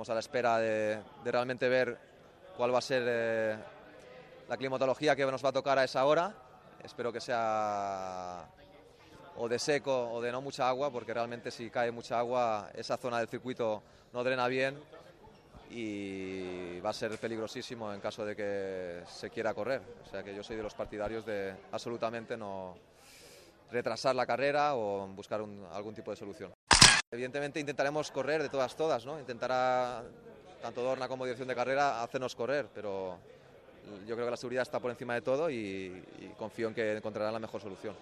Estamos a la espera de, realmente ver cuál va a ser eh, la climatología que nos va a tocar a esa hora. Espero que sea o de seco o de no mucha agua, porque realmente si cae mucha agua esa zona del circuito no drena bien y va a ser peligrosísimo en caso de que se quiera correr. O sea que yo soy de los partidarios de absolutamente no retrasar la carrera o buscar algún tipo de solución. Evidentemente intentaremos correr de todas todas, ¿no? Intentará tanto Dorna como dirección de carrera hacernos correr, pero yo creo que la seguridad está por encima de todo y confío en que encontrarán la mejor solución.